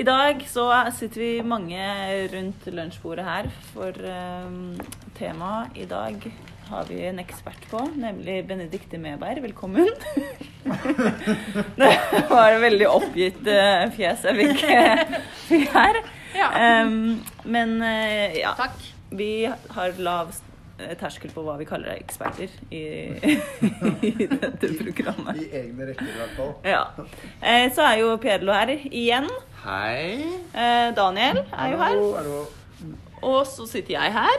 I dag så sitter vi mange rundt lunsjbordet her, for um, temaet i dag har vi en ekspert på, nemlig Benedicte Meberg. Velkommen. det var et veldig oppgitt uh, fjes jeg fikk, fikk her. Ja. Um, men uh, ja, Takk. vi har lav eh, terskel på hva vi kaller eksperter i, i dette programmet. I egne rekker, i hvert fall. Ja. Eh, så er jo Pedlo her igjen. Hei. Eh, Daniel er jo her. Hallo, hallo. Og så sitter jeg her.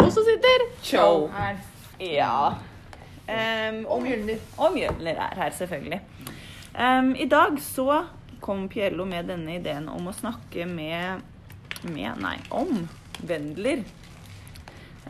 Og så sitter Cho. Her. Ja. Um, Og Mjølner. og Mjølner er her, selvfølgelig. Um, I dag så kom Piello med denne ideen om å snakke med, med Nei, om Wendler.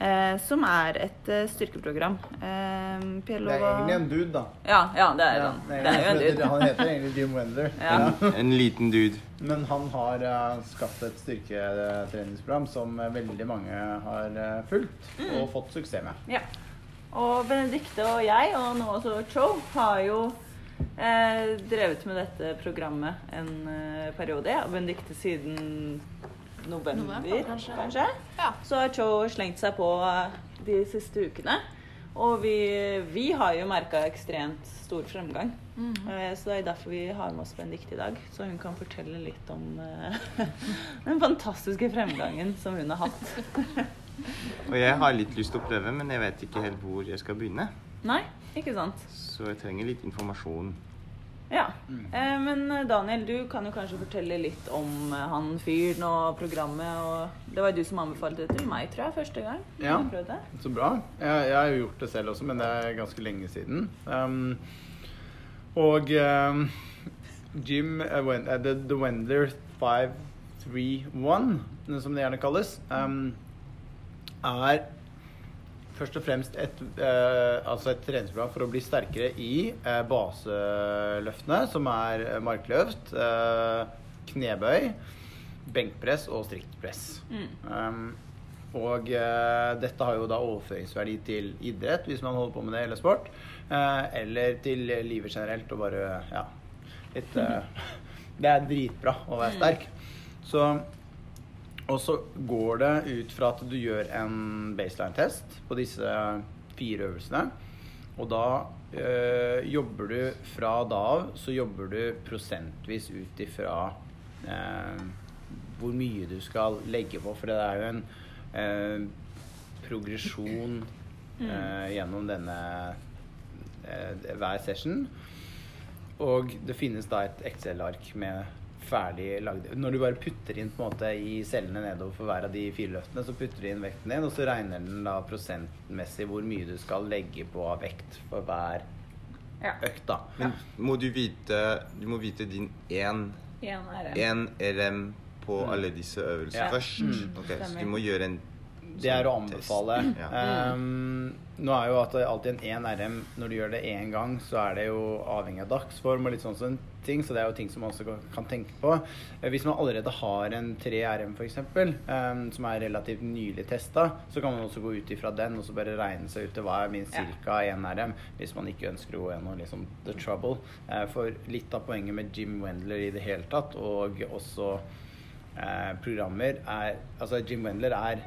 Eh, som er et eh, styrkeprogram. Eh, PLO Det er egentlig en dude, da. Ja, ja, det er Ja, han. det er Det er jo en dude. Han heter egentlig Jim Wendler. Ja. En liten dude. Men han har uh, skapt et styrketreningsprogram som eh, veldig mange har uh, fulgt Mm. og fått suksess med. Ja. Og Benedicte og jeg, og nå også Cho, har jo eh, drevet med dette programmet en uh, periode. Ja. Benedicte siden november, November, kanskje. kanskje. Ja. Så har Cho slengt seg på de siste ukene. Og vi, vi har jo merka ekstremt stor fremgang. Eh, Så det er derfor vi har med oss Benedicte i dag. Så hun kan fortelle litt om eh, den fantastiske fremgangen som hun har hatt. Og jeg har litt lyst til å prøve, men jeg vet ikke helt hvor jeg skal begynne. Nei, ikke sant? Så jeg trenger litt informasjon. Ja. Eh, men Daniel, du kan jo kanskje fortelle litt om eh, han fyren og programmet. Og det var jo du som anbefalte det til meg, tror jeg, første gang. Ja. Så bra. Jeg, jeg har jo gjort det selv også, men det er ganske lenge siden. Um, og um, Jim uh, uh, the, the Wendler 531, som det gjerne kalles, um, er først og fremst et, eh, altså et treningsprogram for å bli sterkere i eh, baseløftene, som er markløft, eh, knebøy, benkpress og striktpress. Um, og eh, dette har jo da overføringsverdi til idrett, hvis man holder på med det, eller sport. eh, eller til livet generelt, og bare ja, litt eh, Det er dritbra å være sterk. Så og så går det ut fra at du gjør en baseline-test på disse fire øvelsene. Og da øh, jobber du fra da av så jobber du prosentvis ut ifra øh, hvor mye du skal legge på. For det er jo en øh, progresjon øh, gjennom denne hver session. Og det finnes da et Excel-ark med ferdig lagd Når du bare putter inn på en måte i cellene nedover for hver av de fire løftene, så putter du inn vekten din, og så regner den da prosentmessig hvor mye du skal legge på av vekt for hver Ja. økt, da. Men må du vite Du må vite din én én RM på alle disse øvelsene Ja. først. Mm. Okay, så du må gjøre en Det er å anbefale. Ja. Um, nå er jo at det alltid en 1 RM Når du gjør det én gang, så er det jo avhengig av dagsform og litt sånn sånn ting, så det er jo ting som man også kan tenke på. Eh, Hvis man allerede har en 3 RM f.eks., um, som er relativt nylig testa, så kan man også gå ut ifra den og så bare regne seg ut til hva er min Ja. ca. 1 RM, hvis man ikke ønsker å gå gjennom liksom the trouble. Uh, For litt av poenget med Jim Wendler i det hele tatt, og også uh, programmer, er Altså, Jim Wendler er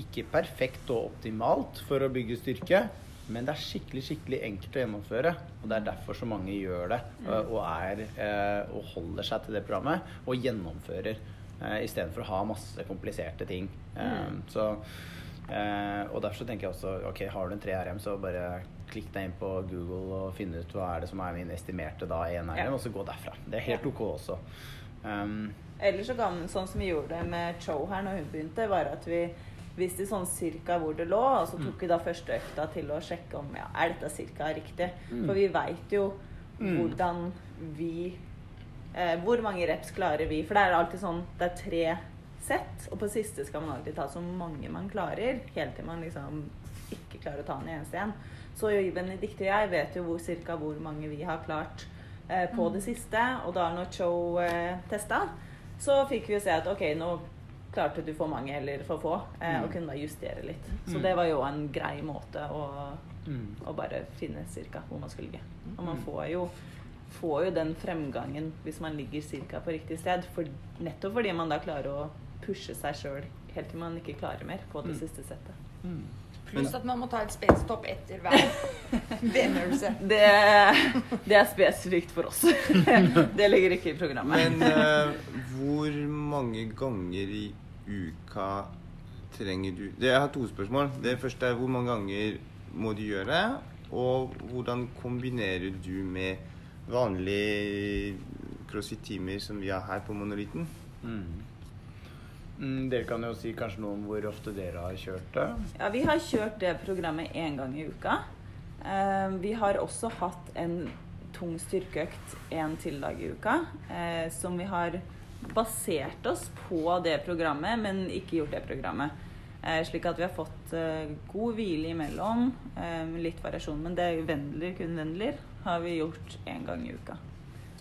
ikke perfekt og optimalt for å bygge styrke, men det er skikkelig skikkelig enkelt å gjennomføre. Og det er derfor så mange gjør det og, og, er, eh, og holder seg til det programmet og gjennomfører eh, istedenfor å ha masse kompliserte ting. Eh, så, eh, og derfor så tenker jeg også ok, har du en 3RM, så bare klikk deg inn på Google og finne ut hva er det som er min estimerte da 1RM, Ja. og så gå derfra. Det er helt ok også. Um, Eller så kan sånn som vi gjorde det med Cho her når hun begynte, var at vi visste sånn cirka hvor det lå, og så tok vi da første økta til å sjekke om ja, er dette cirka riktig. For vi veit jo hvordan vi eh, Hvor mange reps klarer vi? For det er alltid sånn Det er tre sett. Og på siste skal man alltid ta så mange man klarer, helt til man liksom ikke klarer å ta en eneste en. Så Benedicte og jeg vet jo hvor, cirka hvor mange vi har klart eh, på det siste. Og da når Cho eh, testa, så fikk vi jo se at ok, nå klarte du for mange eller for få, eh, og kunne da justere litt. Så det var jo en grei måte å, Mm. å bare finne cirka hvor man skulle ligge. Og man får jo, får jo den fremgangen hvis man ligger cirka på riktig sted. For, nettopp fordi man da klarer å pushe seg sjøl helt til man ikke klarer mer på det Mm. siste settet. Mm. Pluss at man må ta et spacestopp etter hver benøvelse. Det, det er spesifikt for oss. Det ligger ikke i programmet. Men uh, hvor mange ganger i uka trenger du Jeg har to spørsmål. Det første er hvor mange ganger må du gjøre det? Og hvordan kombinerer du med vanlige crossfit-timer som vi har her på Monolitten? Mm. Mm, dere kan jo si kanskje noe om hvor ofte dere har kjørt det. Ja, vi har kjørt det programmet én gang i uka. Eh, vi har også hatt en tung styrkeøkt en til dag i uka, eh, som vi har basert oss på det programmet, men ikke gjort det programmet. Eh, slik at vi har fått eh, god hvile imellom, eh, litt variasjon. Men det er vennler, kun vennler, har vi gjort én gang i uka.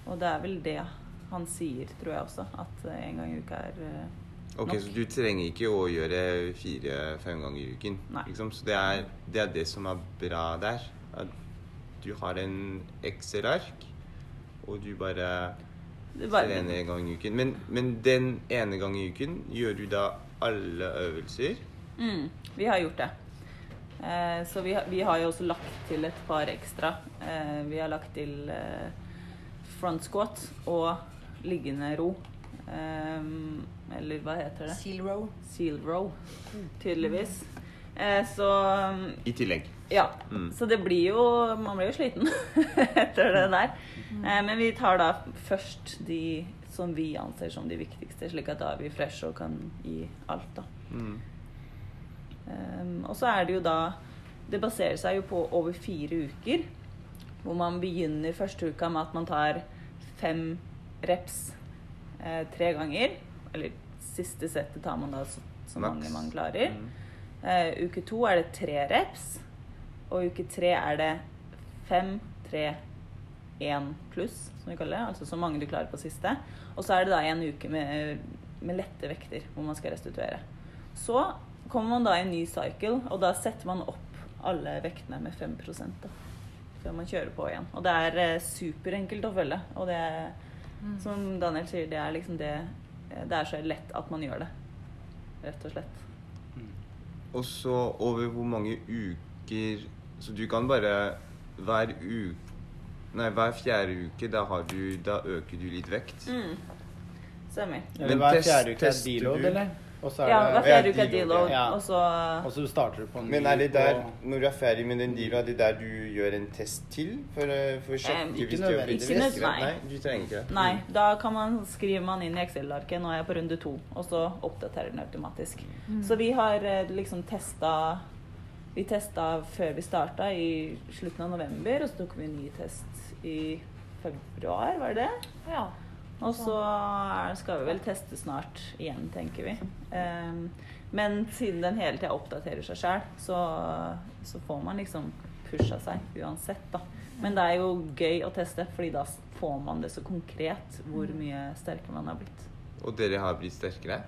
Og det er vel det han sier, tror jeg også, at én gang i uka er nok. Ok, Så du trenger ikke å gjøre fire-fem ganger i uken? Nei. Liksom. Så det er, det er det som er bra der. At du har en Excel-ark, og du bare bare- trener en gang i uken. Men, men den ene gangen i uken, gjør du da alle øvelser? Mm, vi har gjort det. Eh, så vi vi har jo også lagt til et par ekstra. Eh, vi har lagt til eh, front squat og liggende ro. Eh, eller hva heter det? Seal row. Seal row, tydeligvis. Eh, så I tillegg. Ja. Mm. Så det blir jo Man blir jo sliten etter det der. Eh, men vi tar da først de som vi anser som de viktigste, slik at da er vi fresh og kan gi alt, da. Mm. Um, og så er det jo da Det baserer seg jo på over fire uker. Hvor man begynner første uka med at man tar fem reps eh, tre ganger. Eller siste settet tar man da så, så mange man klarer. Mm. Uh, uke to er det tre reps. Og uke tre er det fem, tre, én pluss, som vi kaller det. Altså så mange du klarer på siste. Og så er det da en uke med, med lette vekter hvor man skal restituere. Så kommer man da i en ny cycle, og da setter man opp alle vektene med 5 da, før man kjører på igjen. Og det er eh, superenkelt å følge. Og det er, som Daniel sier, det er liksom det eh, Det er så lett at man gjør det. Rett og slett. Og så over hvor mange uker Så du kan bare hver uke Nei, hver fjerde uke, da, har du, da øker du litt vekt. Mm. Stemmer. Eller Men hver fjerde uke er deload, eller? Er Ja, hver fjerde uke er deload, ja. og så Og så starter du på en Men er det der, når du er ferdig med den dealen, er det der du gjør en test til? For, eh, for ikke hvis du gjør nødvendigvis. det? Ikke nød- nei. Nei, du trenger ikke det. Nei, da kan man skrive man inn i Excel-arket 'nå er jeg på runde to', og så oppdaterer den automatisk. Så vi har eh, liksom testa Vi testa før vi starta i slutten av november, og så tok vi en ny test i februar, var det det? Ja. Og så skal vi vel teste snart igjen, tenker vi. Ehm, men siden den hele tida oppdaterer seg sjøl, så, så får man liksom pusha seg uansett, da. Men det er jo gøy å teste, fordi da får man det så konkret hvor mye sterkere man har blitt. Og dere har blitt sterkere?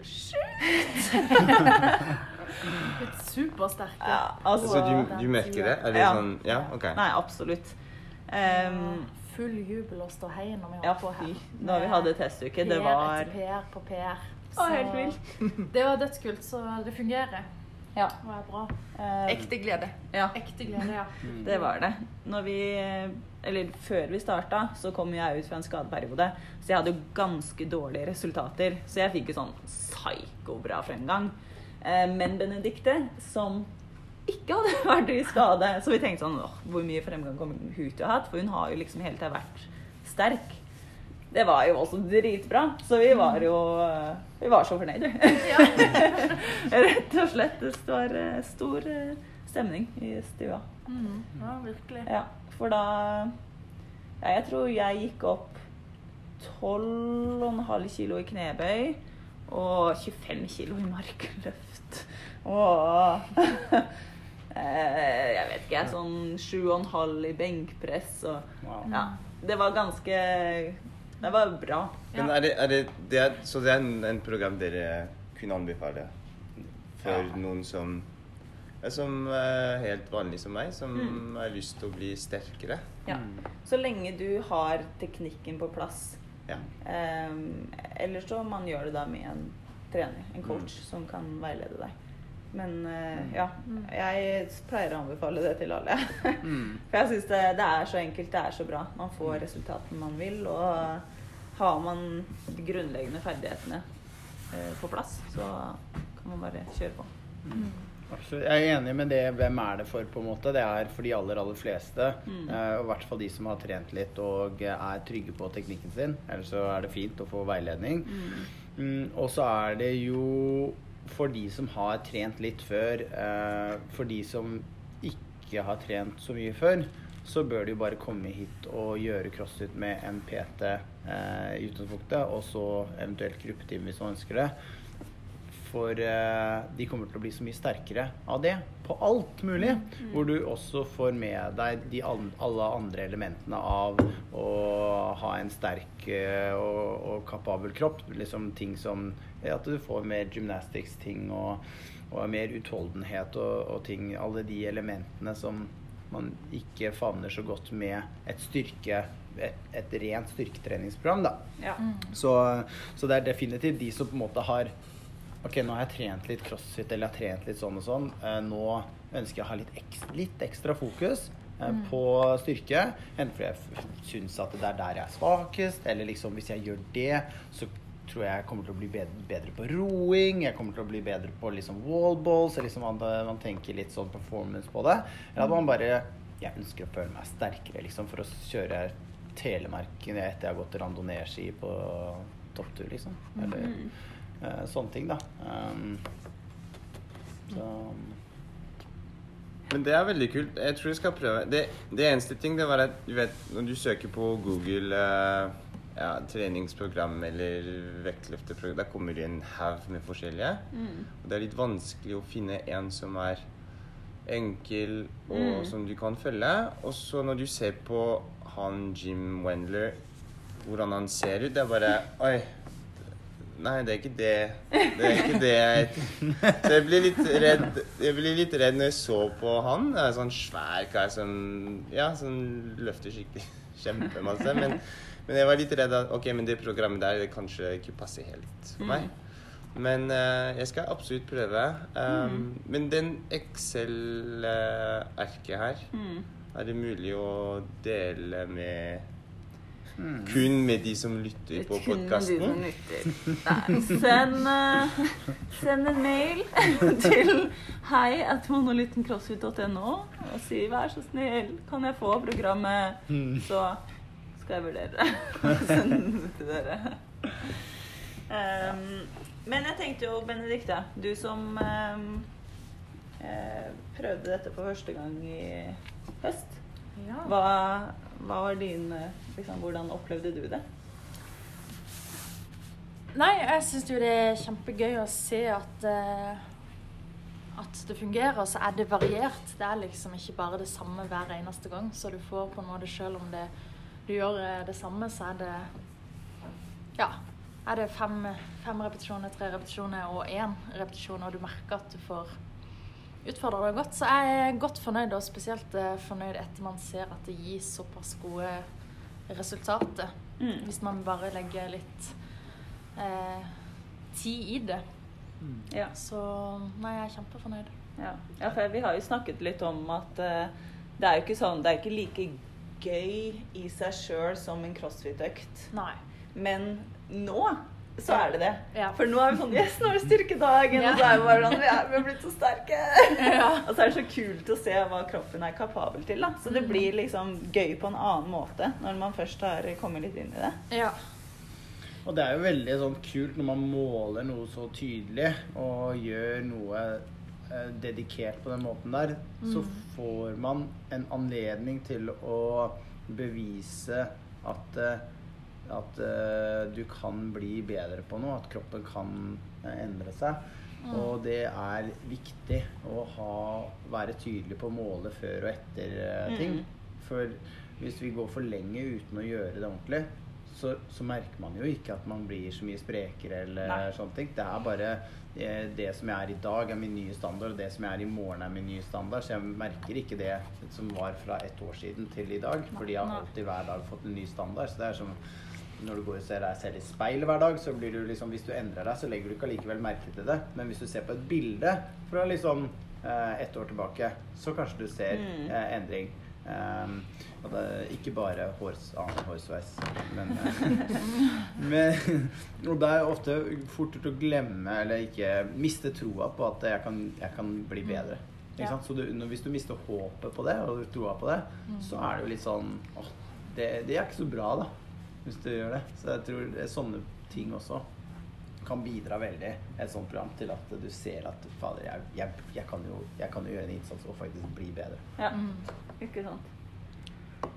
Supersterke. Ja, altså Så du, du merker det? Er det Ja. sånn Ja, OK. Nei, absolutt. Um, Full jubel og ståhei når vi ja, holdt på her. Da vi hadde testuke, det var etter PR på PR. Å, helt vilt. Det var dødskult, så det fungerer. Ja. Det var bra. eh, Ekte glede. ja. Ekte glede, ja. Det var det. Når vi, eller før vi starta, så kom jeg ut fra en skadeperiode. Så jeg hadde jo ganske dårlige resultater. Så jeg fikk jo sånn psyko-bra fremgang. Eh, Men Benedicte, som ikke hadde vært i skade Så vi tenkte sånn åh, Hvor mye fremgang kommer hun til å ha? For hun har jo liksom hele tida vært sterk. Det var jo også dritbra. Så vi var jo eh, Vi var så fornøyde. Rett og slett. Det var eh, stor stemning i stua. Mm. Ja, virkelig. Ja, for da ja, Jeg tror jeg gikk opp 12,5 kilo i knebøy Og 25 kilo i markløft. Og eh, Jeg vet ikke, jeg. Sånn 7,5 i benkpress og Wow. Ja. Det var ganske Det var bra. Men er det, er det, det er, så det er en, en program dere kunne anbefale for Ja. noen som som er helt vanlig som meg, som har lyst til å bli sterkere? Ja. Så lenge du har teknikken på plass. Ja. Um, eller så man gjør det da med en trener, en coach, som kan veilede deg. Men eh, ja, jeg pleier å anbefale det til alle. Mm. For jeg syns det, det er så enkelt, det er så bra. Man får resultatene man vil, og har man de grunnleggende ferdighetene uh, på plass, så kan man bare kjøre på. Absolutt. Jeg er enig med det. Hvem er det for, på en måte? Det er for de aller, aller fleste. Mm. Eh, og I hvert fall de som har trent litt og er trygge på teknikken sin. Ellers så er det fint å få veiledning. Mm, og så er det jo for de som har trent litt før, eh, for de som ikke har trent så mye før, så bør de jo bare komme hit og gjøre crossfit med en PT eh, i utgangspunktet, og så eventuelt gruppetime hvis man ønsker det. For eh, de kommer til å bli så mye sterkere av det, på alt mulig. Hvor du også får med deg de, all- alle andre elementene av å ha en sterk eh, og, og kapabel kropp. Liksom ting som At du får mer gymnastics-ting og, og mer utholdenhet og, og ting. Alle de elementene som man ikke favner så godt med et styrke et, et rent styrketreningsprogram, da. Ja. Så, så det er definitivt de som på en måte har Ok, nå har jeg trent litt crossfit eller jeg har trent litt sånn og sånn. Eh, nå ønsker jeg å ha litt ekstra, litt ekstra fokus eh, på styrke. Enten fordi jeg syns at det er der jeg er svakest, eller liksom hvis jeg gjør det, så tror jeg jeg kommer til å bli bedre, bedre på roing. Jeg kommer til å bli bedre på liksom wallballs. eller Liksom man, man tenker litt sånn performance på det. Eller at man bare Jeg ønsker å føle meg sterkere liksom for å kjøre Telemarken etter jeg har gått randonee-ski på topptur, liksom. Eller eh, sånne ting, da. Um, så Men det er veldig kult. Jeg tror jeg skal prøve. Det, det eneste ting det var at du vet, når du søker på Google uh, ja, treningsprogram eller vektløfteprogram, da kommer det en haug med forskjellige. Og det er litt vanskelig å finne en som er enkel og som du kan følge. Og så når du ser på han Jim Wendler, hvordan han ser ut, det er bare Oi. Nei, det er ikke det. Det er ikke det jeg Så jeg ble litt redd Jeg ble litt redd når jeg så på han. Det er en sånn svær kar som Ja, som løfter skikkelig kjempemasse. Men, men jeg var litt redd at ok, men det programmet der det kanskje ikke passer helt for meg. Men uh, jeg skal absolutt prøve. Um, Men den Excel-arket her, Mm. er det mulig å dele med kun med de som lytter på podkasten? Send, uh, send en mail til hei at monolittencrossfit.no og si vær så snill, kan jeg få programmet? Så skal jeg vurdere å sende det til dere. Um, men jeg tenkte jo, Benedicte, du som um, eh, prøvde dette for første gang i høst. Ja. Hva, hva var din eh, liksom, Hvordan opplevde du det? Nei, jeg syns jo det er kjempegøy å se at uh, at det fungerer, så er det variert. Det er liksom ikke bare det samme hver eneste gang. Så du får på en måte selv om det, du gjør eh, det samme, så er det Ja. Er det fem, fem repetisjoner, tre repetisjoner og én repetisjon, og du merker at du får utfordra det godt, så jeg er godt fornøyd, og spesielt eh, fornøyd etter man ser at det gir såpass gode resultater. Mm. Hvis man bare legger litt eh, tid i det. Ja. Så nei, jeg er kjempefornøyd. Ja, ja for vi har jo snakket litt om at eh, det er jo ikke sånn Det er ikke like gøy i seg sjøl som en crossfit-økt. Men nå så er det det. Ja. For nå er vi sånn Yes, nå er det styrkedagen! Ja. Og så er vi bare sånn Vi er, vi er blitt så sterke! Ja. Og så er det så kult å se hva kroppen er kapabel til. da Så det blir liksom gøy på en annen måte når man først har kommet litt inn i det. Ja. Og det er jo veldig sånn kult når man måler noe så tydelig og gjør noe eh, dedikert på den måten der, så får man en anledning til å bevise at eh, at uh, du kan bli bedre på noe, at kroppen kan uh, endre seg. Og det er viktig å ha, være tydelig på å måle før og etter uh, ting. For hvis vi går for lenge uten å gjøre det ordentlig, så, så merker man jo ikke at man blir så mye sprekere eller Nei. sånne ting. Det er bare det som jeg er i dag, er min nye standard, og det som jeg er i morgen, er min nye standard. Så jeg merker ikke det som var fra et år siden til i dag, fordi jeg har alltid hver dag fått en ny standard. Så det er som når du går og ser deg selv i speilet hver dag, så blir du liksom Hvis du endrer deg, så legger du ikke allikevel merke til det. Men hvis du ser på et bilde fra liksom eh, ett år tilbake, så kanskje du ser Mm. eh, endring. Um, og det er ikke bare hårs, annen hårsveis, men, eh, men Og det er ofte fort gjort å glemme eller ikke miste troa på at jeg kan, jeg kan bli bedre. Ikke Ja. Så du, hvis du mister håpet på det, og troa på det, så er det jo litt sånn åh, det, det er ikke så bra, da. Hvis du gjør det. Så jeg tror det er sånne ting også kan bidra veldig, et sånt program, til at du ser at fader, jeg, jeg, jeg, kan, jo, jeg kan jo gjøre en innsats og faktisk bli bedre. Ja, ikke sant.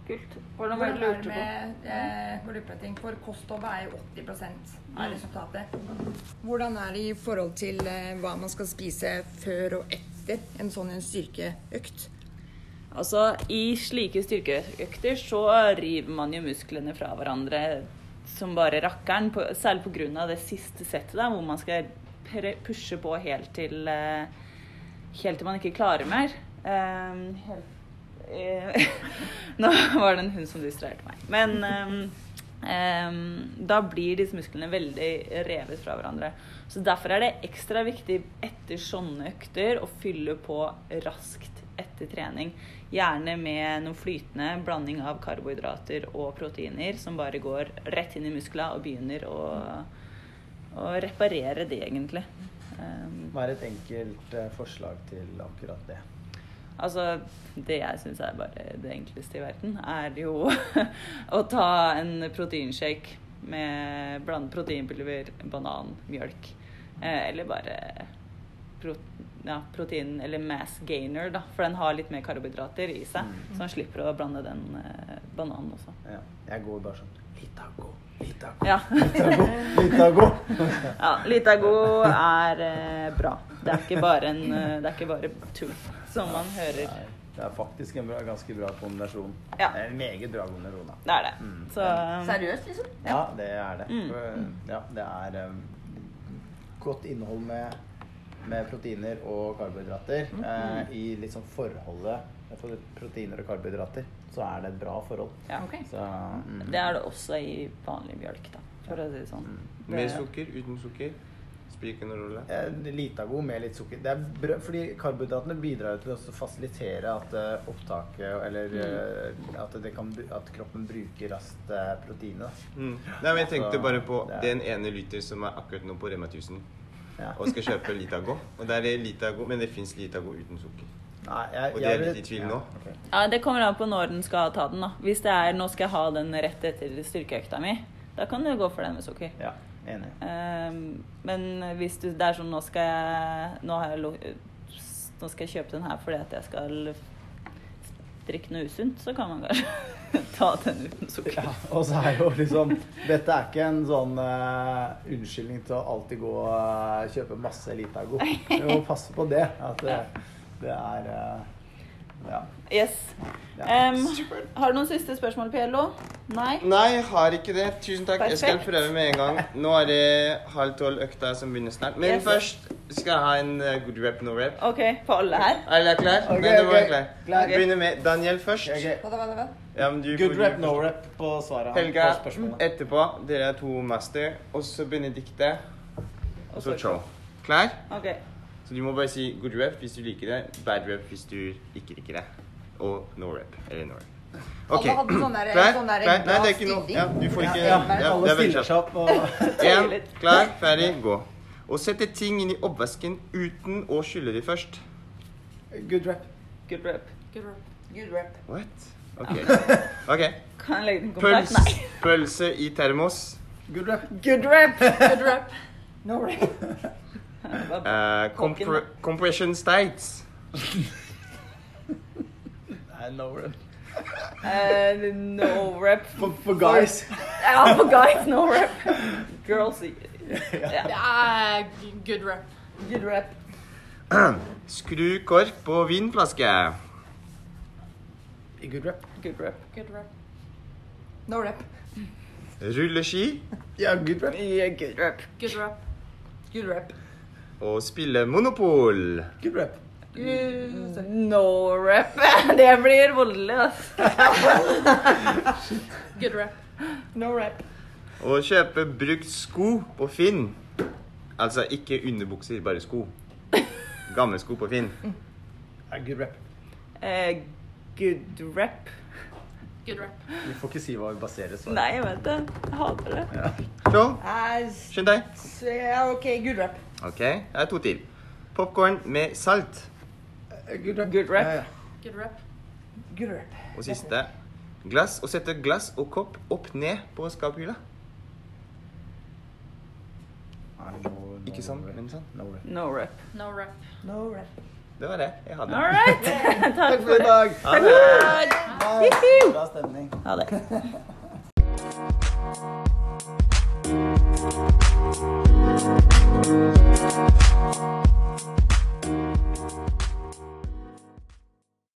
Kult. Hvordan var det du lurte på? eh, volumprøving? For kostholdet er jo 80 Mm. av resultatet. Hvordan er det i forhold til eh, hva man skal spise før og etter en sånn en styrkeøkt? Altså, I slike styrkeøkter så river man jo musklene fra hverandre som bare rakkeren. På, særlig pga. det siste settet, da, hvor man skal pushe på helt til eh, Helt til man ikke klarer mer. Um, helt, eh, nå var det en hund som distraherte meg. Men um, um, da blir disse musklene veldig revet fra hverandre. Så Derfor er det ekstra viktig etter sånne økter å fylle på raskt etter trening. Gjerne med noe flytende blanding av karbohydrater og proteiner som bare går rett inn i muskla og begynner å, å reparere det, egentlig. Um, Hva er et enkelt eh, forslag til akkurat det? Altså, det jeg syns er bare det enkleste i verden, er jo å ta en proteinshake med blande proteinpulver, banan, mjølk. Eh, eller bare pro, ja, protein eller mass gainer, da. For den har litt mer karbohydrater i seg. Så man slipper å blande den eh, bananen også. Ja, jeg går bare sånn Litago, Litago, Ja. Litago, Litago. ja Litago er eh, bra. Det er ikke bare en eh, Det er ikke bare tull, som man hører. Nei, det er faktisk en bra, ganske bra kombinasjon. Ja. Det er en meget bra kombinasjon. Da. Det er det. Mm. Så Seriøst, liksom? Ja, det er det. Mm. For, Ja, det er um, godt innhold med, med proteiner og karbohydrater. Mm. Eh, I liksom forholdet for proteiner og karbohydrater, så er det et bra forhold. ja. Okay. Så, mm. Det er det også i vanlig mjølk, da, for å si det sånn. Mm. Med sukker, uten sukker? Spiller noen rolle. Eh, Litago med litt sukker. Det er brød, fordi karbohydratene bidrar til å fasilitere at uh, opptaket Eller Mm. eh, at, det kan, at kroppen bruker raskt uh, proteinet. Mm. Nei, men jeg tenkte bare på det er- den ene liter som er akkurat nå på Rema 1000 Ja. og skal kjøpe Litago. Og der er Litago, men det fins Litago uten sukker. Nei, jeg, Og de er litt i tvil ja, nå. ok. Ja, Det kommer an på når den skal ta den. da. Hvis det er nå skal jeg ha den rett etter styrkeøkta mi, da kan du gå for den med sukker. Ja, enig. Um, men hvis du, det er sånn nå skal jeg nå, har jeg nå skal jeg kjøpe den her fordi at jeg skal drikke noe usunt, så kan man kanskje ta den uten sukker. Ja, og så er jo liksom Dette er ikke en sånn uh, unnskyldning til å alltid gå og kjøpe masse Litago. Vi må passe på det. At det, det er eh, Ja. Yes. Ja. Ehm, har du noen siste spørsmål, PLO? Nei? Nei, jeg har ikke det. Tusen takk. Jeg skal prøve med en gang. Nå er det halv tolv økta som begynner snart. Men Yes. først skal jeg ha en eh, good rep, no rep. OK, for alle her? Er dere klar? Okay, Nei, du må klar. Klar. Vi begynner med Daniel først. Okay. Hva? Ja, men du Good rep, no rep på svaret. Helga etterpå. Dere er to master. Og så Benedicte. Og så Cho. Klar? OK. Så du må bare si good rep hvis du liker det, bad rep hvis du ikke liker det. Og no rep. Eller no rep. Ok. Alle hadde sånn der- sånn der Klar? Nei, det er ikke noe. Ja, du får ikke ja, ja, alle det er stiller kjapt. seg opp og Én, klar, ferdig, gå. Og sette ting inn i oppvasken uten å skylle de først. Good rep. Good rep. Good rep. Good rep. What? Ok. Ok. Kan jeg legge den i? Pøls, Nei. pølse i termos. Good rep. Good rep! Good rep. No rep. Uh, compre compression states. Nei, no rep. Uh, no rep. For, for guys. Ja, for guys, no rep. Girls yeah. Ja, good rep. Good rep. Skru kork på vinflaske. Good rep. Good rep. Good rep. No rep. Rulleski. Ja, good rep. Yeah, good rep. Good rep. Good rep. Og spille Monopol. Good rep. No rep. Det blir voldelig, altså. Good rep. No rep. Og kjøpe brukt sko på Finn. Altså ikke underbukser, bare sko. Gamle sko på Finn. Ja, good rep. Uh, good rep. Good rep. Vi får ikke si hva vi baserer svaret Nei, jeg vet det. Jeg hater det. Ja. Eh, skynd deg. OK, good rep. Ok, jeg har to til. Popkorn med salt. Good rep. Good rep. Ja, ja. Good rep. Good rep. Og siste. Glass. Å sette glass og kopp opp ned på skaphylla. No- no Ikke sånn, men sånn. No rep. No rep. No rep. No rep. Det var det jeg hadde. All right. Takk Takk for i dag. Ha det! Bye. Bra stemning. Ha det. Thank you.